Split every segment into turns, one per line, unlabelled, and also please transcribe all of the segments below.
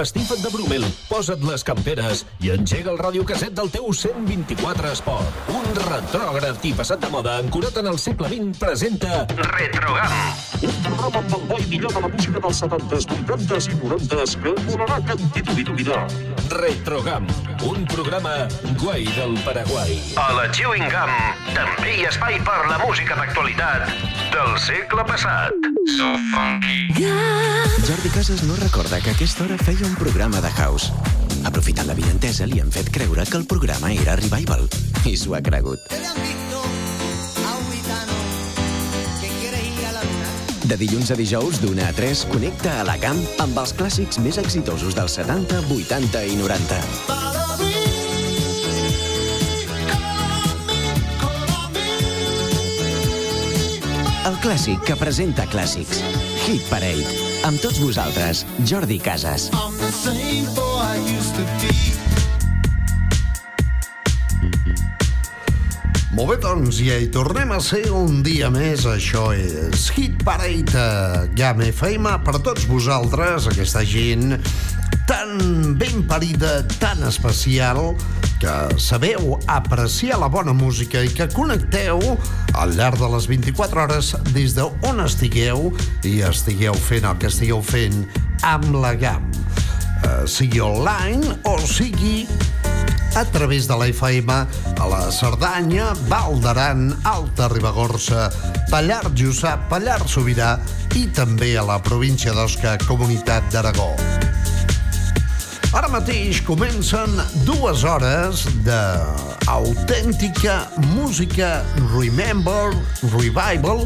Empastifa't de Brumel, posa't les camperes i engega el radiocasset del teu 124 Esport. Un retrògraf i passat de moda ancorat en el segle XX presenta Retrogam. Un programa amb el bo i millor de la música dels 70s, 80s i 90s que volarà cantit i d'oblidar. Retrogam, un programa guai del Paraguai. A la Chewing Gum també hi ha espai per la música d'actualitat del segle passat. So funky.
Jordi Casas no recorda que a aquesta hora feia un programa de house. Aprofitant la videntesa, li han fet creure que el programa era Revival. I s'ho ha cregut. De dilluns a dijous, d'una a 3, connecta a la camp amb els clàssics més exitosos dels 70, 80 i 90. El clàssic que presenta clàssics. Hit Parade. Amb tots vosaltres, Jordi Casas.
Molt bé, doncs, ja hi tornem a ser un dia més. Això és Hit Parade a GAM FM per tots vosaltres, aquesta gent tan ben parida, tan especial, que sabeu apreciar la bona música i que connecteu al llarg de les 24 hores des d'on estigueu i estigueu fent el que estigueu fent amb la GAM. Eh, sigui online o sigui a través de la FM a la Cerdanya, Val d'Aran, Alta Ribagorça, Pallar Jussà, Pallar Sobirà i també a la província d'Osca, Comunitat d'Aragó. Ara mateix comencen dues hores d'autèntica música Remember, Revival,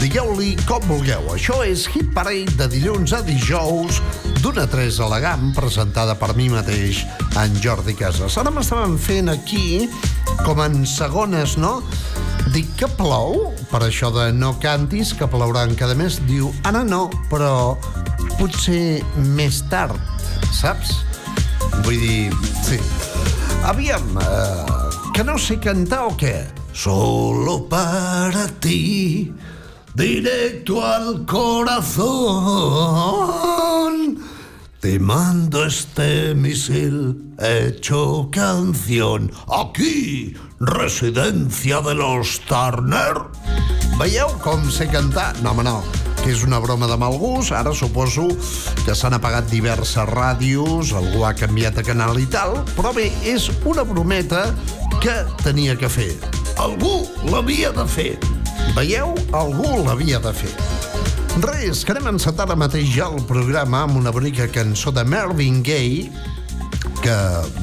digueu-li com vulgueu. Això és Hit Parade de dilluns a dijous, d'una a tres a la GAM, presentada per mi mateix, en Jordi Casas. Ara m'estaven fent aquí, com en segones, no? Dic que plou, per això de no cantis, que plouran cada mes. Diu, ara no, però potser més tard, saps? Vull dir, sí. Aviam, eh, que no sé cantar o què? Solo para ti, directo al corazón. Te mando este misil hecho canción. Aquí, residencia de los Turner. Veieu com sé cantar? No, home, no que és una broma de mal gust. Ara suposo que s'han apagat diverses ràdios, algú ha canviat de canal i tal, però bé, és una brometa que tenia que fer. Algú l'havia de fer. Veieu? Algú l'havia de fer. Res, que anem encetar ara mateix ja el programa amb una bonica cançó de Marvin Gaye, que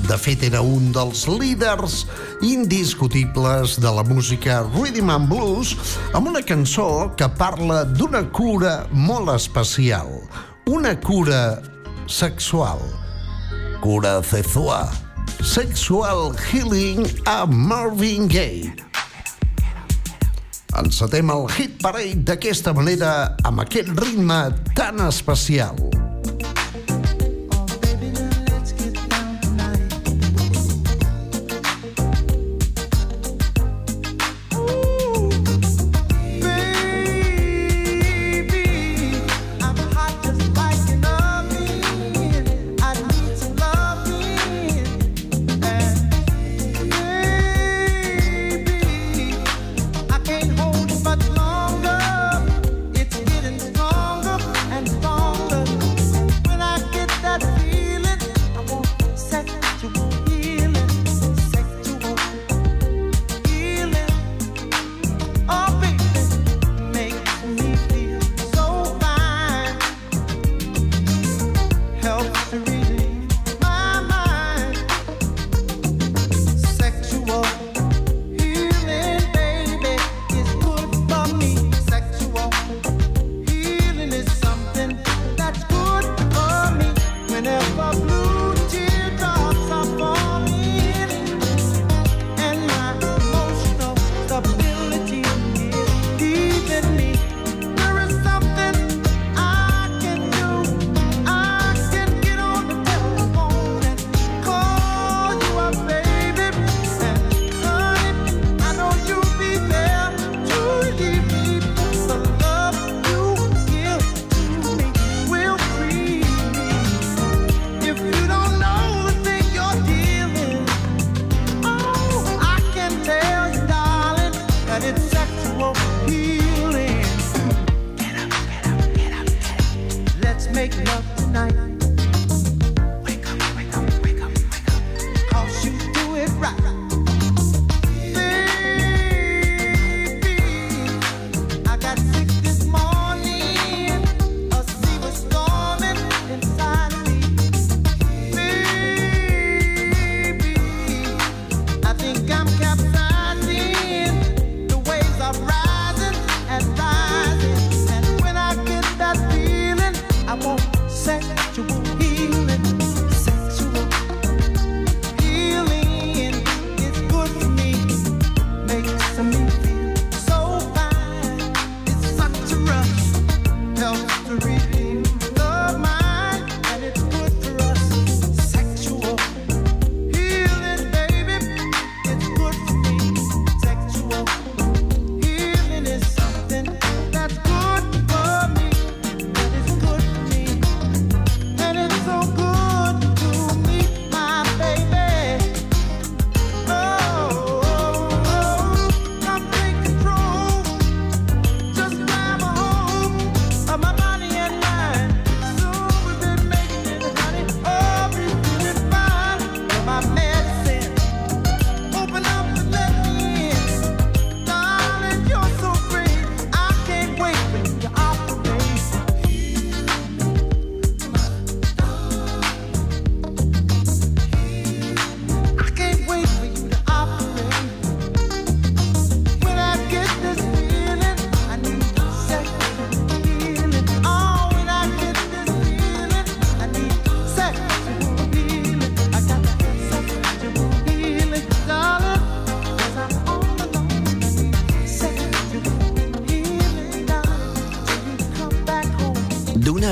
de fet era un dels líders indiscutibles de la música Rhythm and Blues, amb una cançó que parla d'una cura molt especial, una cura sexual. Cura sexual. Sexual Healing a Marvin Gaye. Encetem el hit parade d'aquesta manera, amb aquest ritme tan especial.
Let's make love tonight.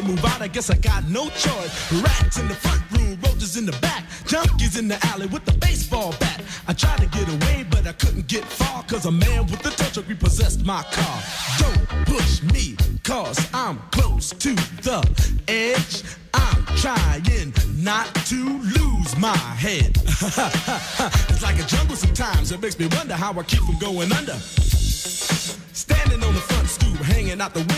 To move out, I guess I got no choice. Rats in the front room, roaches in the back, junkies in the alley with the baseball bat. I tried to get away, but I couldn't get far, cause a man with a tow truck repossessed my car. Don't push me, cause I'm close to the edge. I'm trying not to lose my head. it's like a jungle sometimes, it makes me wonder how I keep from going under. Standing on the front stoop, hanging out the window,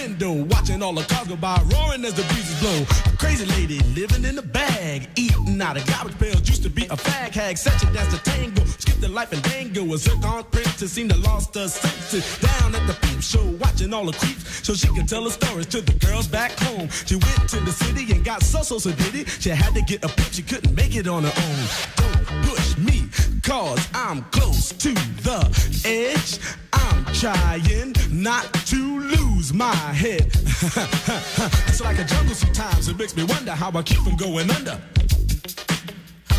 all the cars go by, roaring as the breezes blow. Crazy lady living in a bag, eating out of garbage pails. Used to be a fag hag, such a dance to tango. Skipped the life and dango. A zircon princess seemed to lost her senses. Down at the peep show, watching all the creeps, so she could tell her stories to the girls back home. She went to the city and got so so so did it. She had to get a pimp, she couldn't make it on her own. Don't push me, cause I'm close to the edge. I'm trying not to lose my head. it's like a jungle sometimes, it makes me wonder how I keep from going under.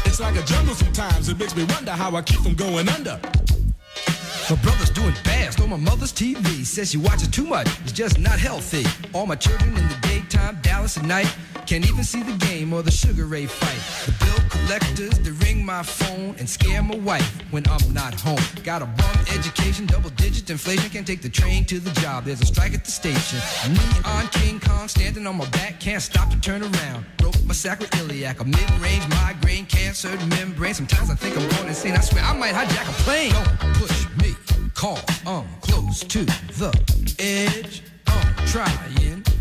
It's like a jungle sometimes, it makes me wonder how I keep from going under. My brother's doing fast on my mother's TV. Says she watches too much, it's just not healthy. All my children in the Dallas at night. Can't even see the game or the Sugar Ray fight. The bill collectors, they ring my phone and scare my wife when I'm not home. Got a bum education, double digit inflation. Can't take the train to the job. There's a strike at the station. Me on King Kong, standing on my back, can't stop to turn around. Broke my sacroiliac, a mid-range migraine, cancer membrane. Sometimes I think I'm going insane. I swear I might hijack a plane. Don't push me, call. I'm close to the edge. I'm trying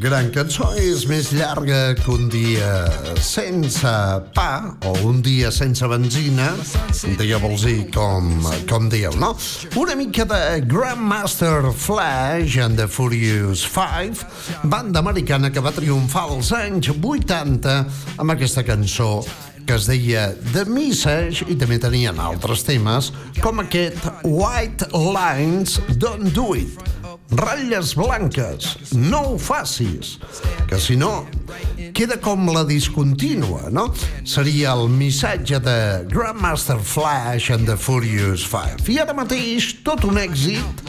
Gran cançó és més llarga que un dia sense pa o un dia sense benzina, digueu-vos com, com dieu, no? Una mica de Grandmaster Flash and the Furious 5, banda americana que va triomfar als anys 80 amb aquesta cançó que es deia The Message i també tenien altres temes com aquest White Lines Don't Do It ratlles blanques, no ho facis, que si no queda com la discontínua, no? Seria el missatge de Grandmaster Flash and the Furious Five. I ara mateix tot un èxit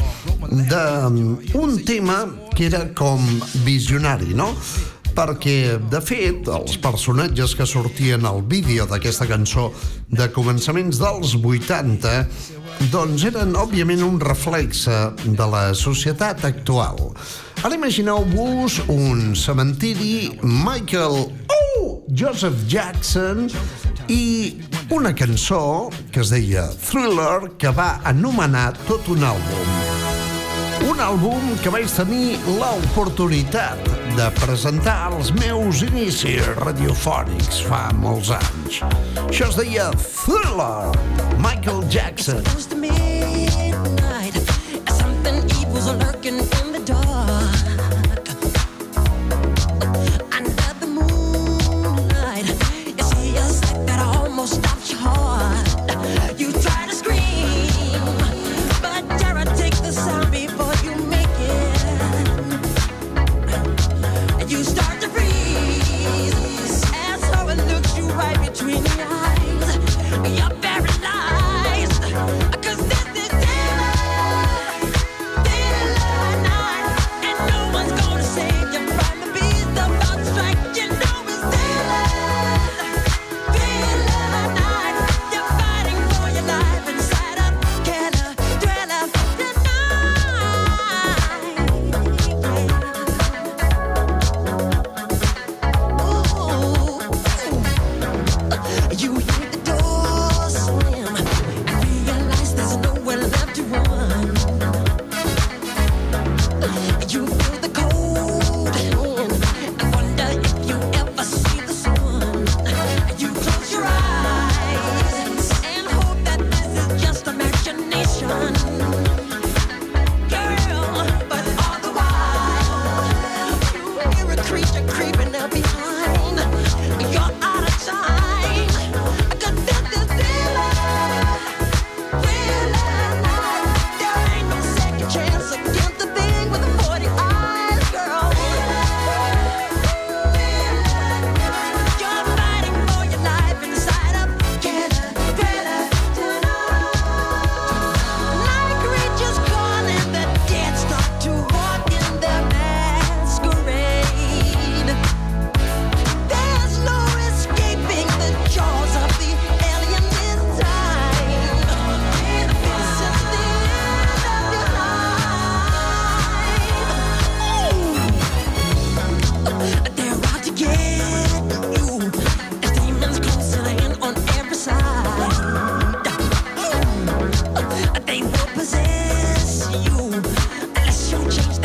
d'un tema que era com visionari, no? Perquè, de fet, els personatges que sortien al vídeo d'aquesta cançó de començaments dels 80 doncs eren, òbviament, un reflexe de la societat actual. Ara imagineu-vos un cementiri Michael oh, Joseph Jackson i una cançó que es deia Thriller que va anomenar tot un àlbum un àlbum que vaig tenir l'oportunitat de presentar als meus inicis radiofònics fa molts anys. Això es deia Thriller, Michael Jackson.
It's close to midnight, something evil's lurking in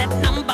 I'm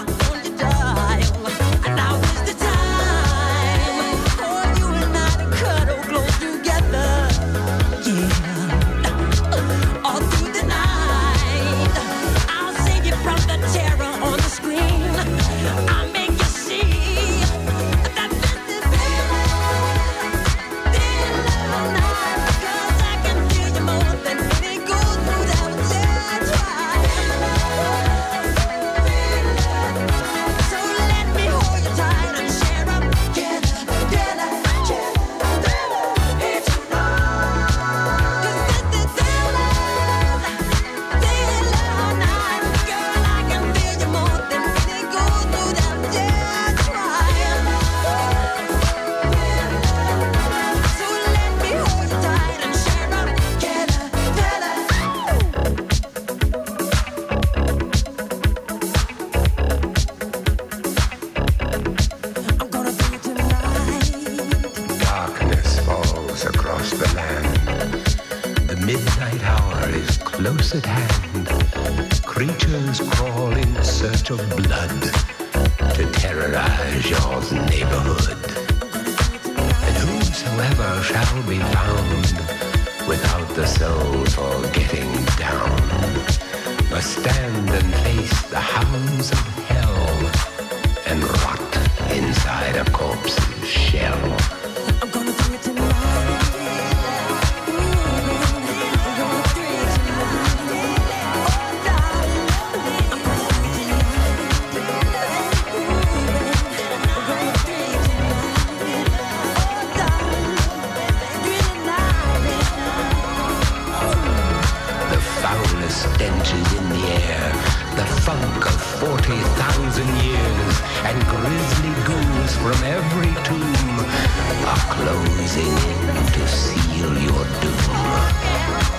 seal your doom.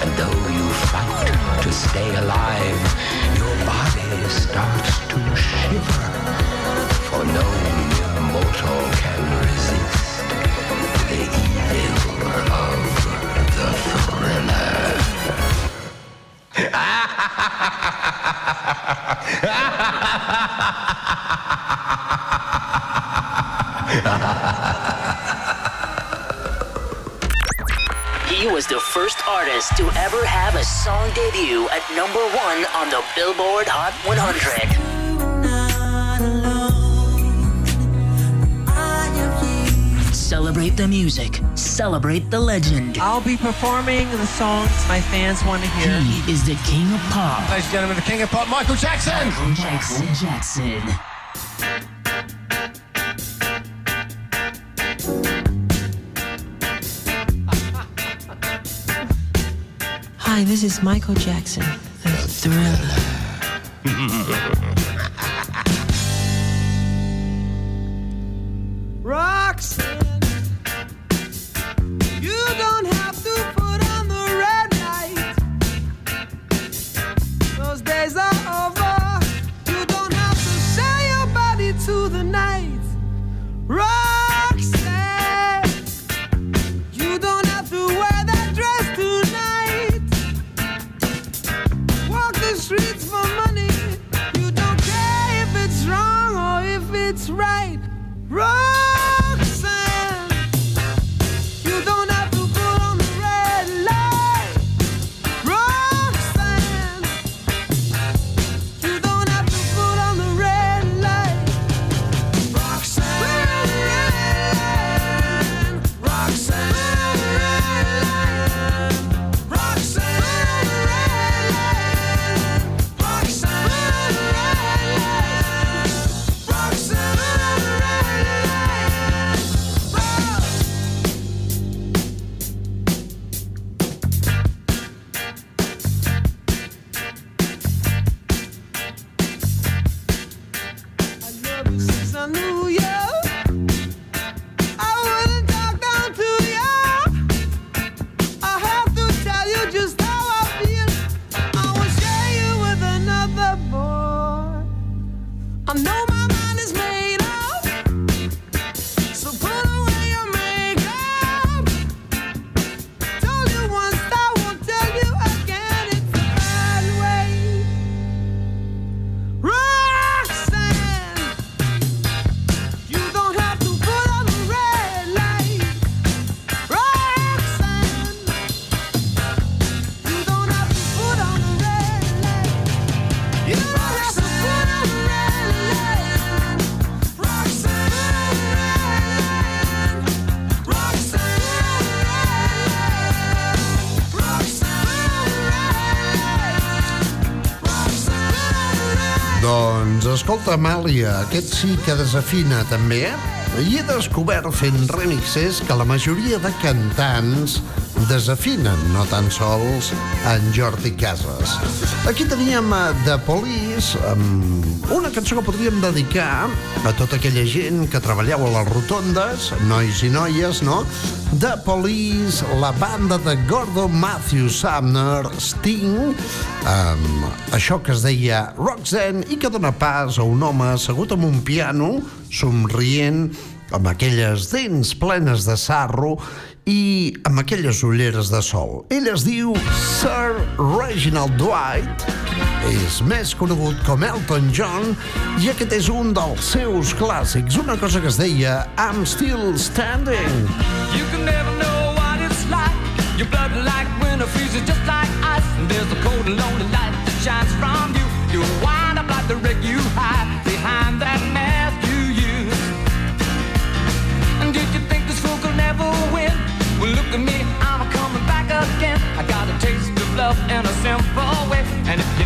And though you fight to stay alive, your body starts to shiver. For no mere mortal can resist the evil of the thriller.
artist to ever have a song debut at number one on the Billboard Hot 100. Celebrate the music. Celebrate the legend.
I'll be performing the songs my fans want to hear.
He is the king of pop.
Ladies and gentlemen, the king of pop, Michael Jackson.
Jackson Jackson.
This is Michael Jackson, the thriller.
escolta, Amàlia, aquest sí que desafina també, eh? I he descobert fent remixes que la majoria de cantants desafinen, no tan sols en Jordi Casas. Aquí teníem eh, The Police, amb una cançó que podríem dedicar a tota aquella gent que treballeu a les rotondes, nois i noies, no? The Police, la banda de Gordon Matthew Sumner, Sting, amb això que es deia Roxanne i que dona pas a un home assegut amb un piano, somrient, amb aquelles dents plenes de sarro i amb aquelles ulleres de sol. Ell es diu Sir Reginald Dwight, és més conegut com Elton John i aquest és un dels seus clàssics, una cosa que es deia I'm Still Standing.
You can never know what it's like. Your blood like winter freezes just like ice. And there's a cold and lonely light that shines from you.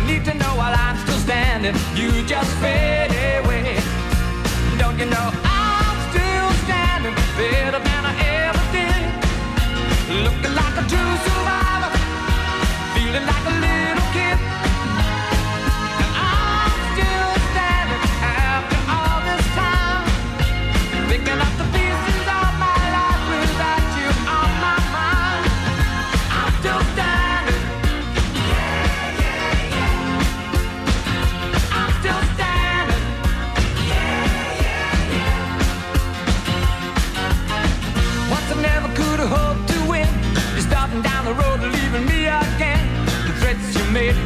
Need to know while I'm still standing, you just fade away. Don't you know I'm still standing better than I ever did? Looking like a true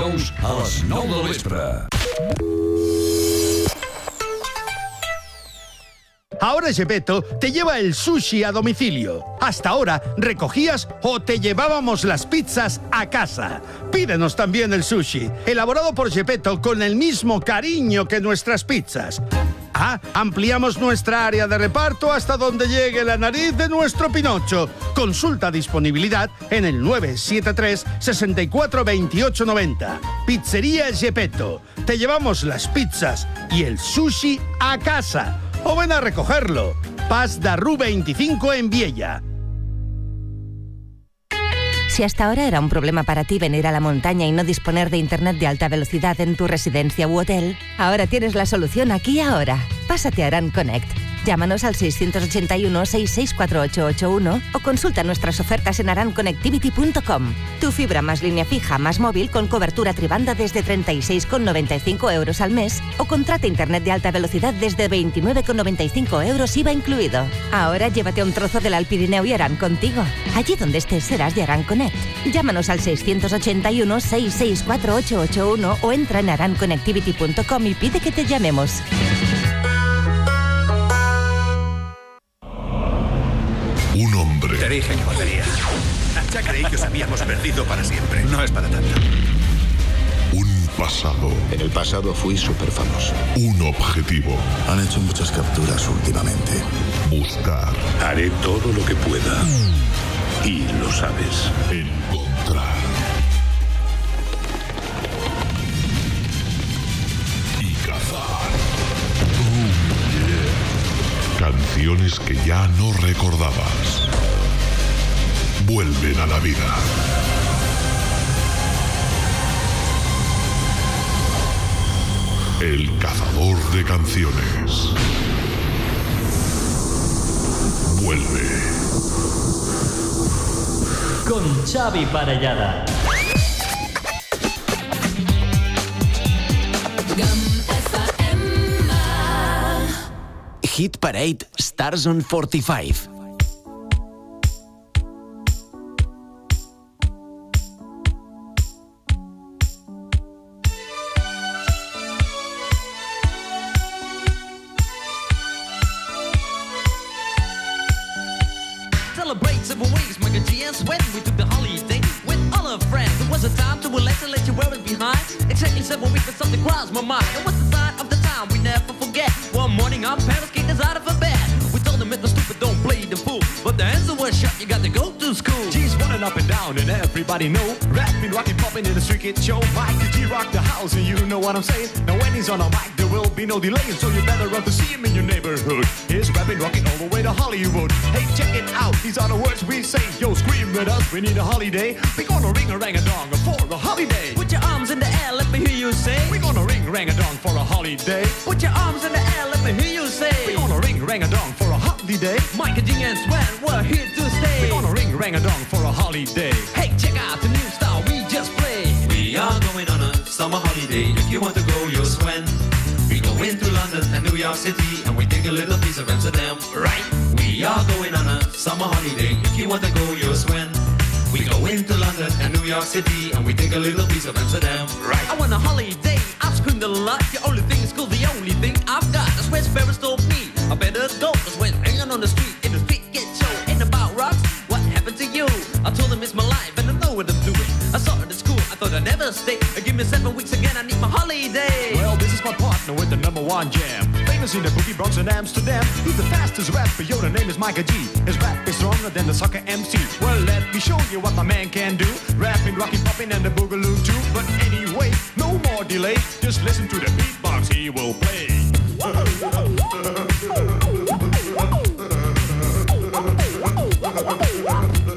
A
les 9 del vespre.
Ahora Gepetto te lleva el sushi a domicilio. Hasta ahora recogías o te llevábamos las pizzas a casa. Pídenos también el sushi, elaborado por Gepetto con el mismo cariño que nuestras pizzas. Ampliamos nuestra área de reparto hasta donde llegue la nariz de nuestro Pinocho. Consulta disponibilidad en el 973 64 28 90. Pizzería Gepetto. Te llevamos las pizzas y el sushi a casa. O ven a recogerlo. Paz da Ru 25 en Viella.
Si hasta ahora era un problema para ti venir a la montaña y no disponer de internet de alta velocidad en tu residencia u hotel, ahora tienes la solución aquí y ahora. Pásate a Aran Connect. Llámanos al 681-664881 o consulta nuestras ofertas en aranconnectivity.com. Tu fibra más línea fija más móvil con cobertura tribanda desde 36,95 euros al mes o contrata internet de alta velocidad desde 29,95 euros IVA incluido. Ahora llévate un trozo del Alpirineo y Aran contigo. Allí donde estés serás de Aran Connect. Llámanos al 681-664881 o entra en aranconnectivity.com y pide que te llamemos.
Dije que volvería. Ya creí que os habíamos perdido para siempre. No es para tanto.
Un pasado.
En el pasado fui súper famoso.
Un objetivo.
Han hecho muchas capturas últimamente.
Buscar.
Haré todo lo que pueda. Y lo sabes.
Encontrar. Y cazar. Oh, yeah. Canciones que ya no recordabas. Vuelven a la vida. El cazador de canciones. Vuelve.
Con Xavi Parellada.
Hit Parade Stars on 45.
Holiday.
Mike and
G and Sven, we're here to stay.
We're gonna ring rang a dong for a holiday.
Hey, check out the new style we just played.
We are going on a summer holiday. If you want to go, you'll swim. We go into London and New York City, and we take a little piece of Amsterdam. Right? We are going on a summer holiday. If you want to go, you'll swim. We go into London and New York City, and we take a little piece of Amsterdam. Right?
I want a holiday, I've screamed a lot. The only thing is cool, the only thing I've got. is where's Sparrows told hanging on the street, in the street get show, ain't about rocks. What happened to you? I told him it's my life, and I know what I'm doing. I saw it at school, I thought I'd never stay. Give me seven weeks again, I need my holiday.
Well, this is my partner with the number one jam. Famous in the boogie Bronx and Amsterdam. He's the fastest rapper, yo, the name is Micah G. His rap is stronger than the soccer MC. Well, let me show you what my man can do. Rapping, rocking, popping, and the boogaloo too. But anyway, no more delay. Just listen to the beatbox he will play.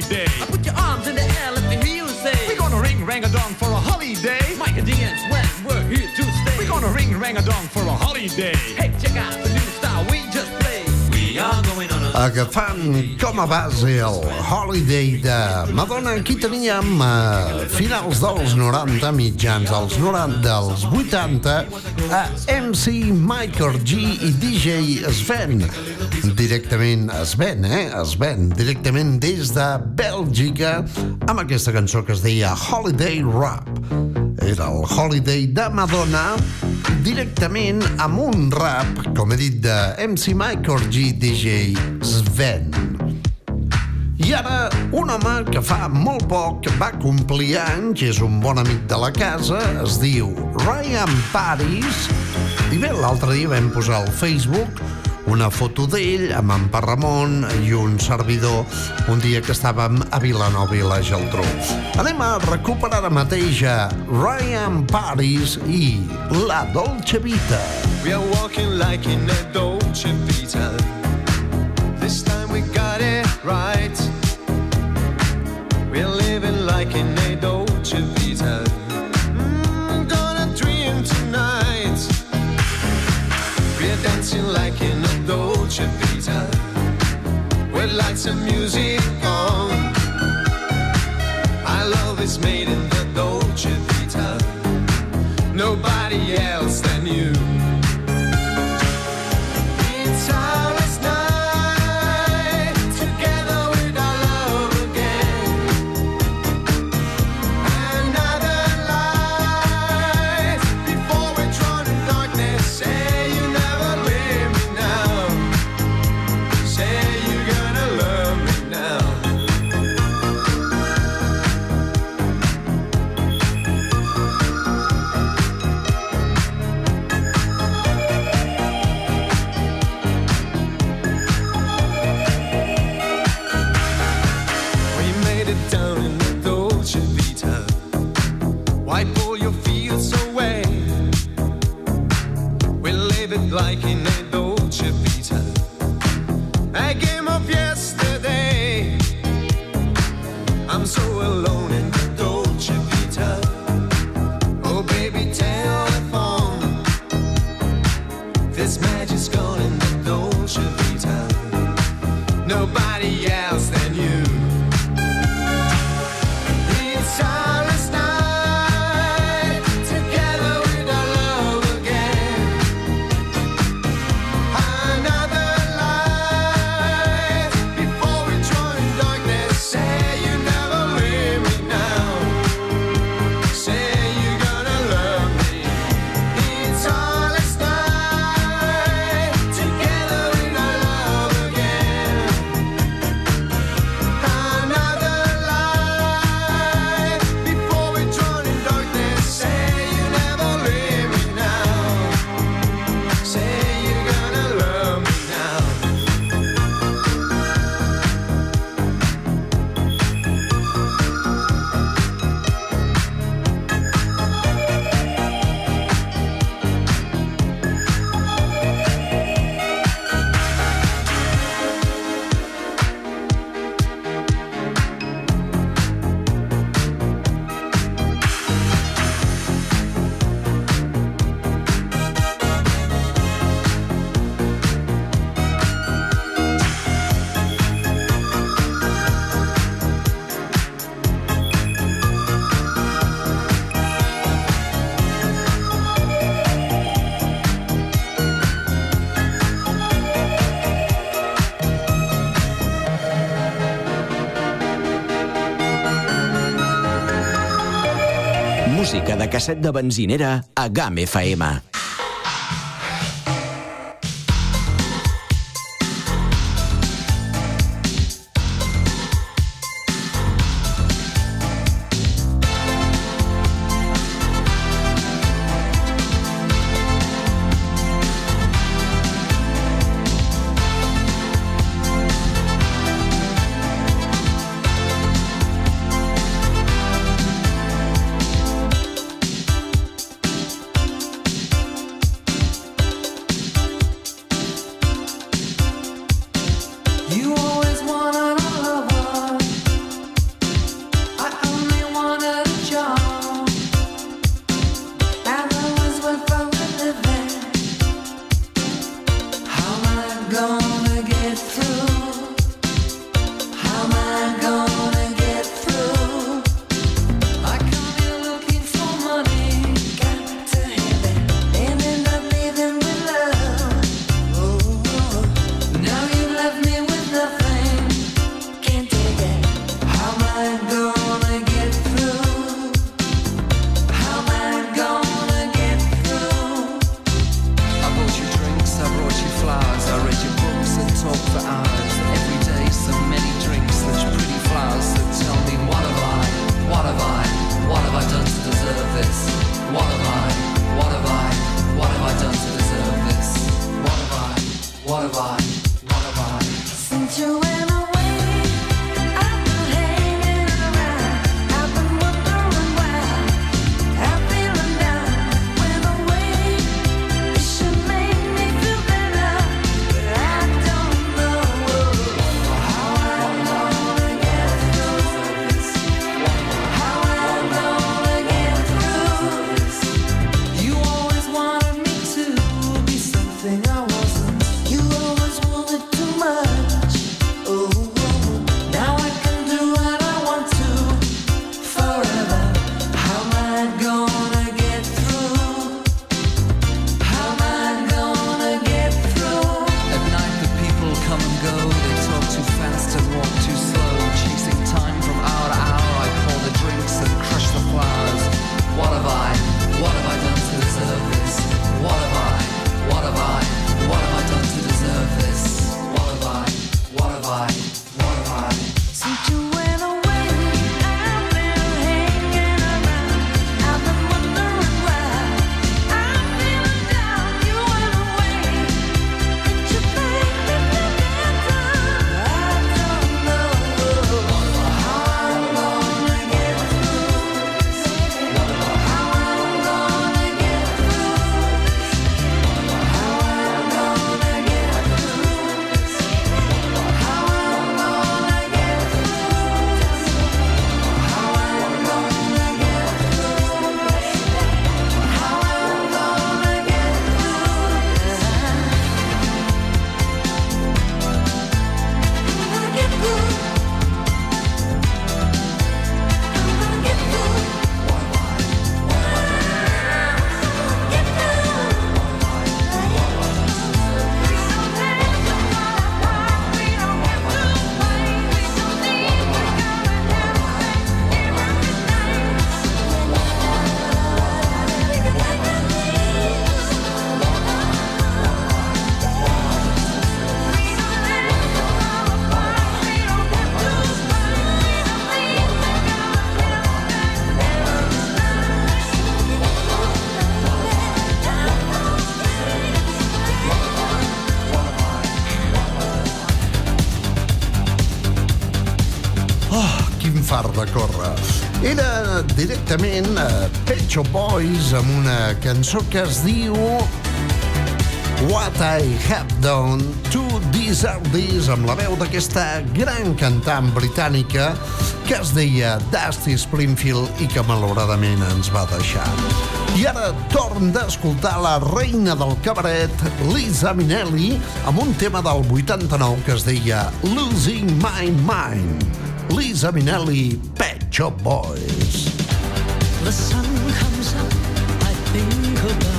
dong for a holiday.
Put your arms in the air, let me hear you say.
We're gonna ring rang a dong for a holiday.
Mike and and Swen, we're here to stay.
We're gonna ring rang a dong for a holiday.
Hey, check out
Agafant com a base el Holiday de Madonna, aquí teníem a finals dels 90, mitjans dels 90, dels 80, a MC Michael G i DJ Sven. Directament, Sven, eh? Sven, directament des de Bèlgica, amb aquesta cançó que es deia Holiday Rap. Era el Holiday de Madonna, directament amb un rap, com he dit, de MC Michael G, DJ Sven. I ara, un home que fa molt poc va complir anys, és un bon amic de la casa, es diu Ryan Paris, i bé, l'altre dia vam posar al Facebook una foto d'ell amb en Parramon i un servidor un dia que estàvem a Vilanova i la Geltrú. Anem a recuperar ara mateix a Ryan Paris i La Dolce Vita.
We are walking like in a Dolce Vita. This time we got it right. We're living like in a Dolce Vita. Dancing like in a Dolce Vita. With lights and music on. Our love is made in the Dolce Vita. Nobody else than you.
la casset de benzinera a GAM FM.
What have I?
concretament a eh, Pet Shop Boys amb una cançó que es diu What I Have Done to Deserve This amb la veu d'aquesta gran cantant britànica que es deia Dusty Springfield i que malauradament ens va deixar. I ara torn d'escoltar la reina del cabaret, Lisa Minelli, amb un tema del 89 que es deia Losing My Mind. Lisa Minelli, Pet Shop Boys.
the sun comes up, I think about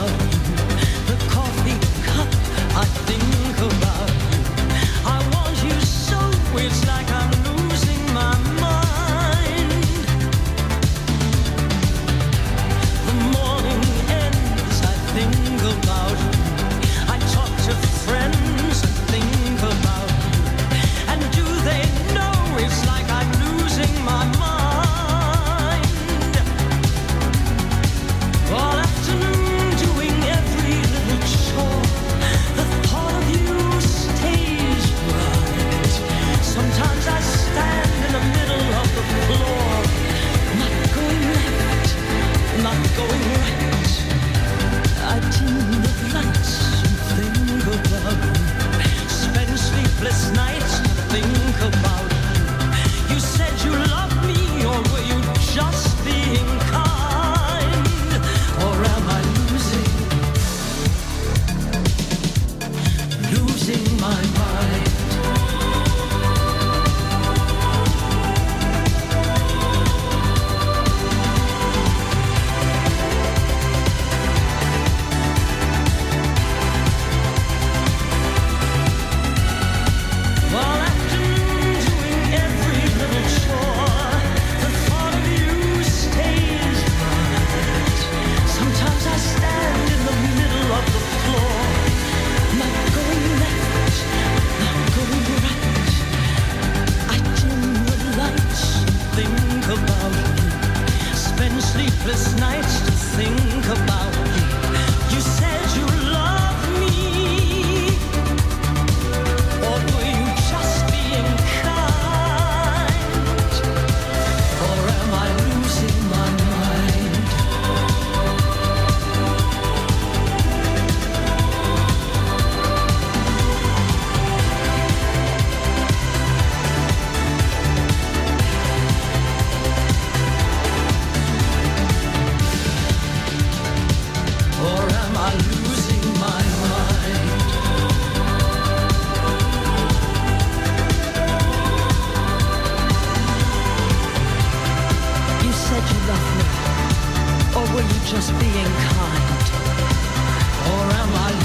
just being kind? Or am I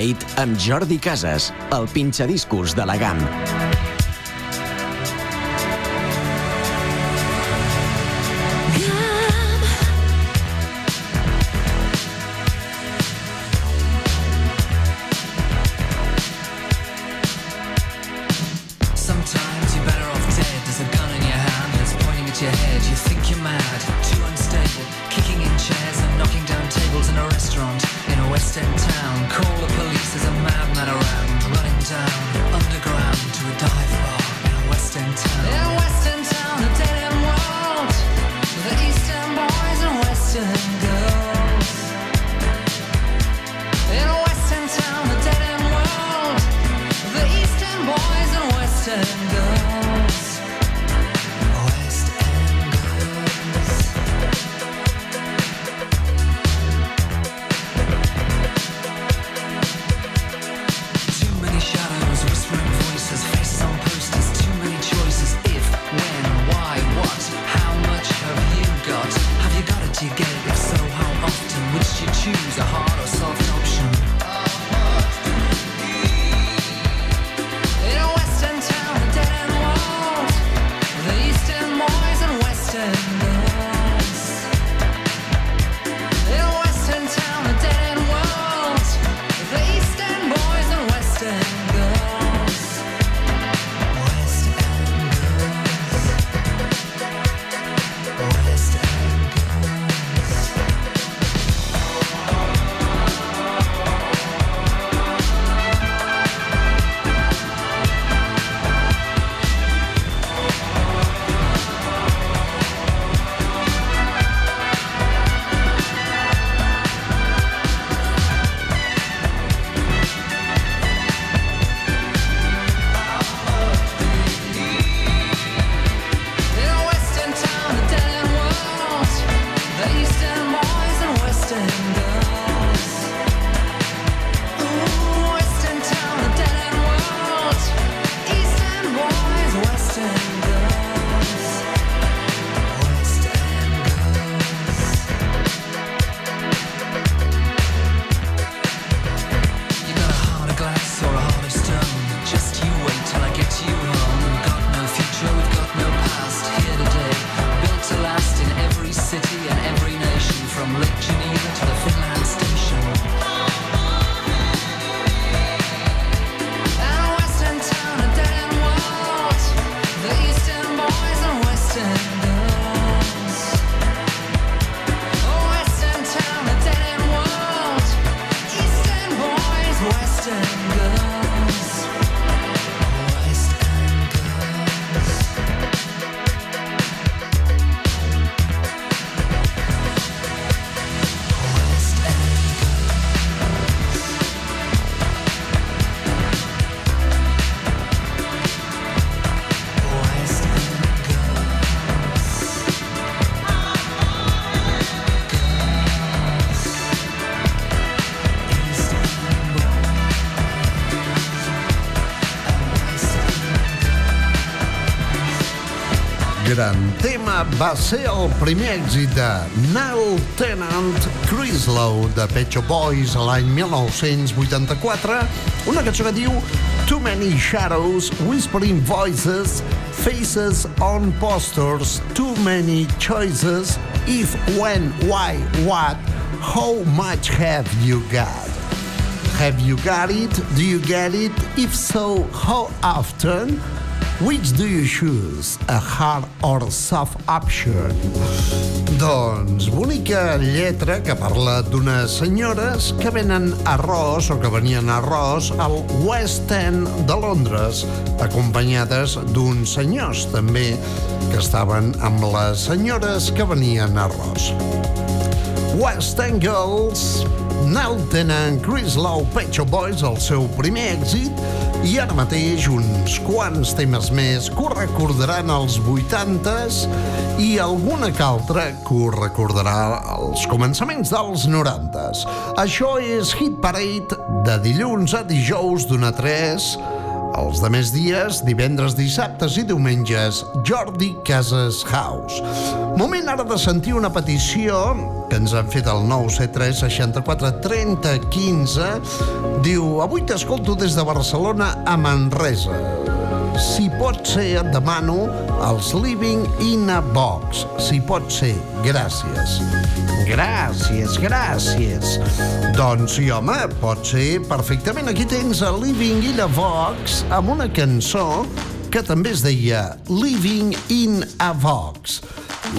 Beneït amb Jordi Casas, el pinxadiscos de la GAM.
Gran tema va ser el primer èxit de Neil Tennant Crislow de Pet Shop Boys a l'any 1984, una cançó que diu Too many shadows, whispering voices, faces on posters, too many choices, if, when, why, what, how much have you got? Have you got it? Do you get it? If so, how often? Which do you choose, a hard or soft option? Doncs, bonica lletra que parla d'unes senyores que venen arròs o que venien arròs al West End de Londres, acompanyades d'uns senyors també que estaven amb les senyores que venien arròs. West End Girls, Nell Tennant, Chris Lowe, Pet Shop Boys, el seu primer èxit, i ara mateix uns quants temes més que ho recordaran als 80s i alguna que altra que ho recordarà als començaments dels 90s. Això és Hit Parade de dilluns a dijous d'una a 3 els de més dies, divendres, dissabtes i diumenges, Jordi Casas House. Moment ara de sentir una petició que ens han fet el 973 64 30 15. Diu, avui t'escolto des de Barcelona a Manresa. Si pot ser, et demano els Living in a Box. Si pot ser, gràcies. Gràcies, gràcies. Doncs sí, home, pot ser perfectament. Aquí tens a Living in a Vox amb una cançó que també es deia Living in a Vox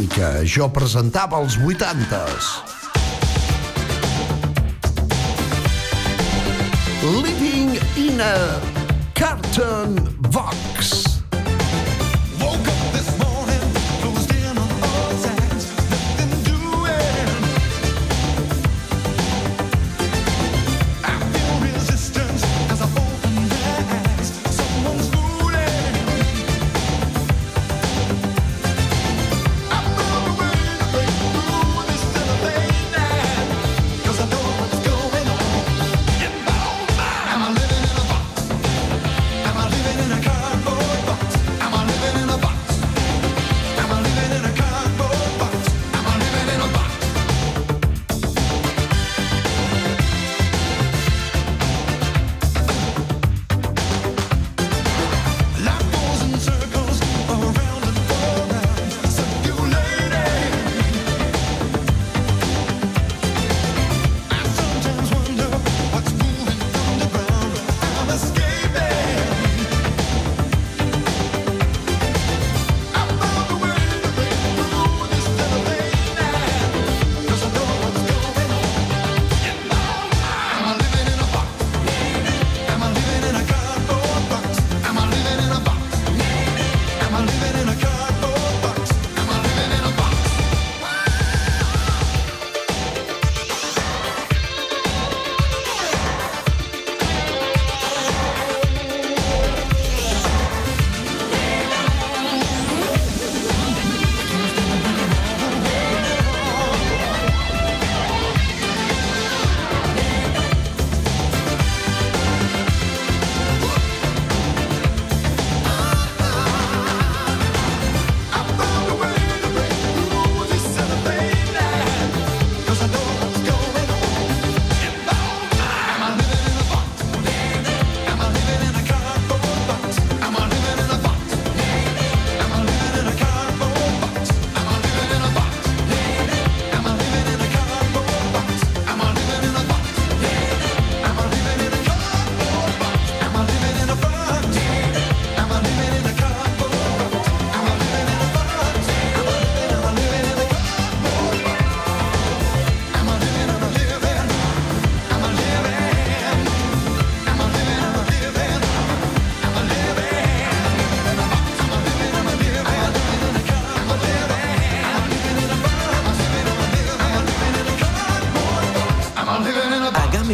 i que jo presentava als 80s. Living in a Carton Vox.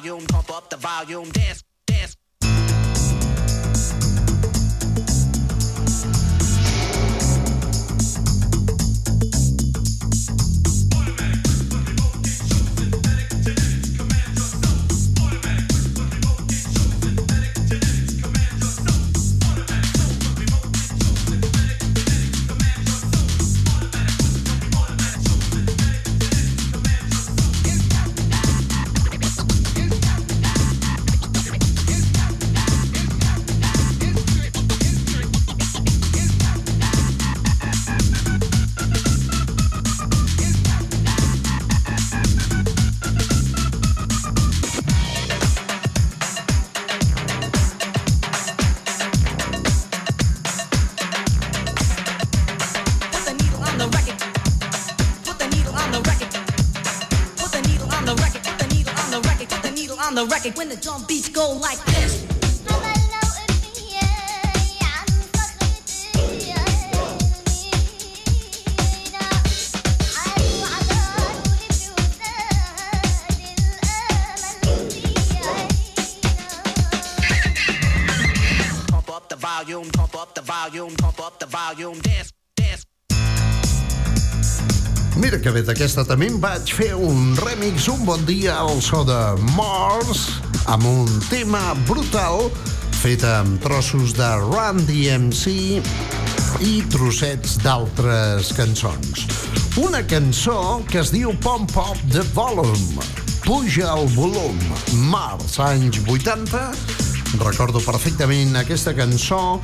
volume, pump up the volume, dance.
D'aquesta també en vaig fer un remix un bon dia al so de Mars amb un tema brutal fet amb trossos de Run DMC i trossets d'altres cançons. Una cançó que es diu Pump Up the Volume. Puja el volum. Mars, anys 80. Recordo perfectament aquesta cançó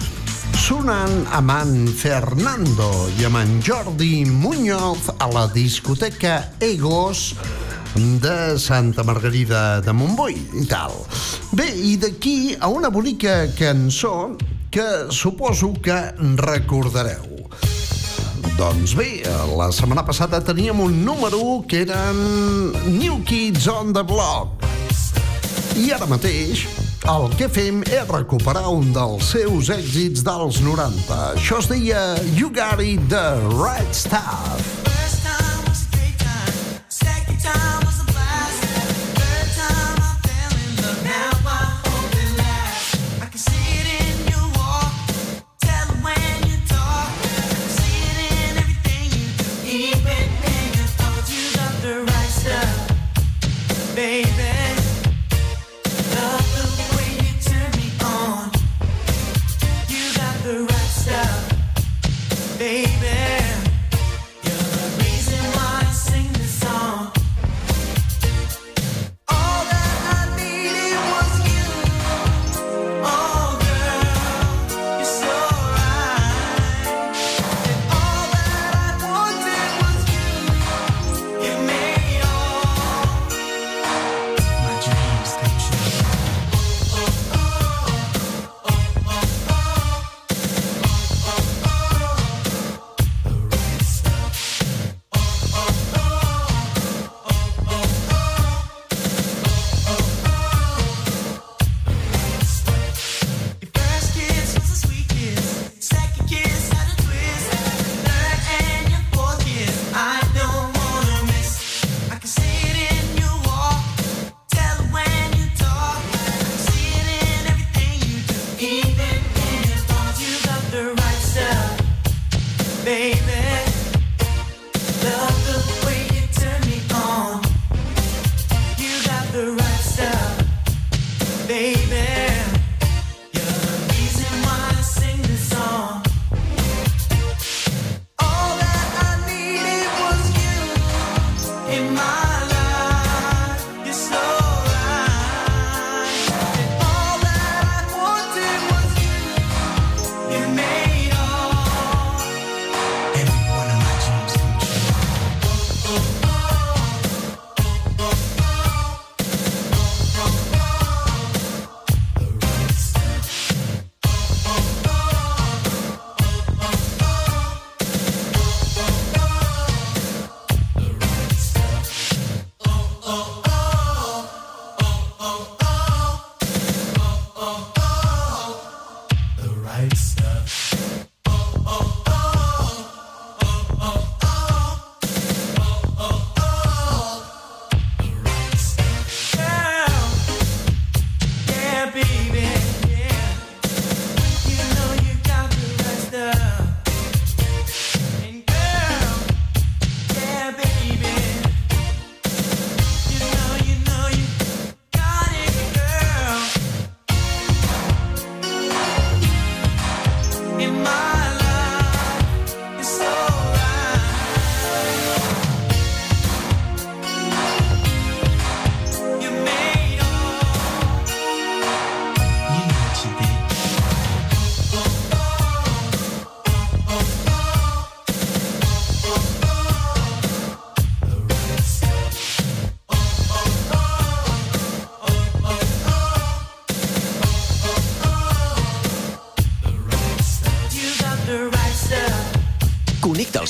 sonant amb en Fernando i amb en Jordi Muñoz a la discoteca Egos de Santa Margarida de Montbui i tal. Bé, i d'aquí a una bonica cançó que suposo que recordareu. Doncs bé, la setmana passada teníem un número que eren New Kids on the Block. I ara mateix el que fem és recuperar un dels seus èxits dels 90. Això es deia You Got It, The Right Stuff.
First time was a great time. Second time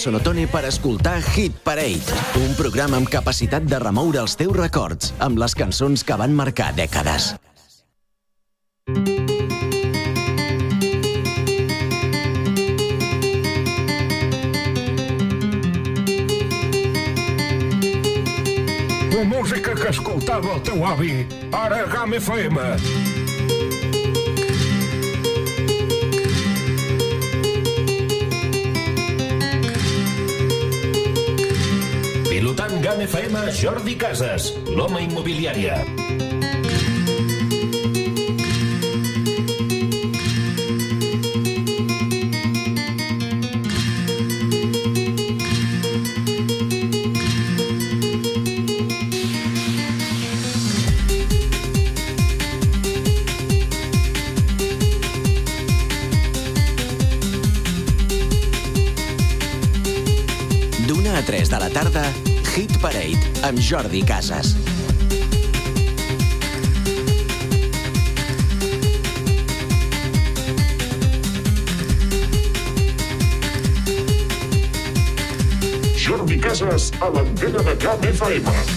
Sonotone per escoltar Hit Parade, un programa amb capacitat de remoure els teus records amb les cançons que van marcar dècades.
La música que escoltava el teu avi, ara GAM FM. Jordi Casas, l'home immobiliària.
Amb Jordi Casas.
Jordi Casas a l'antena de FM.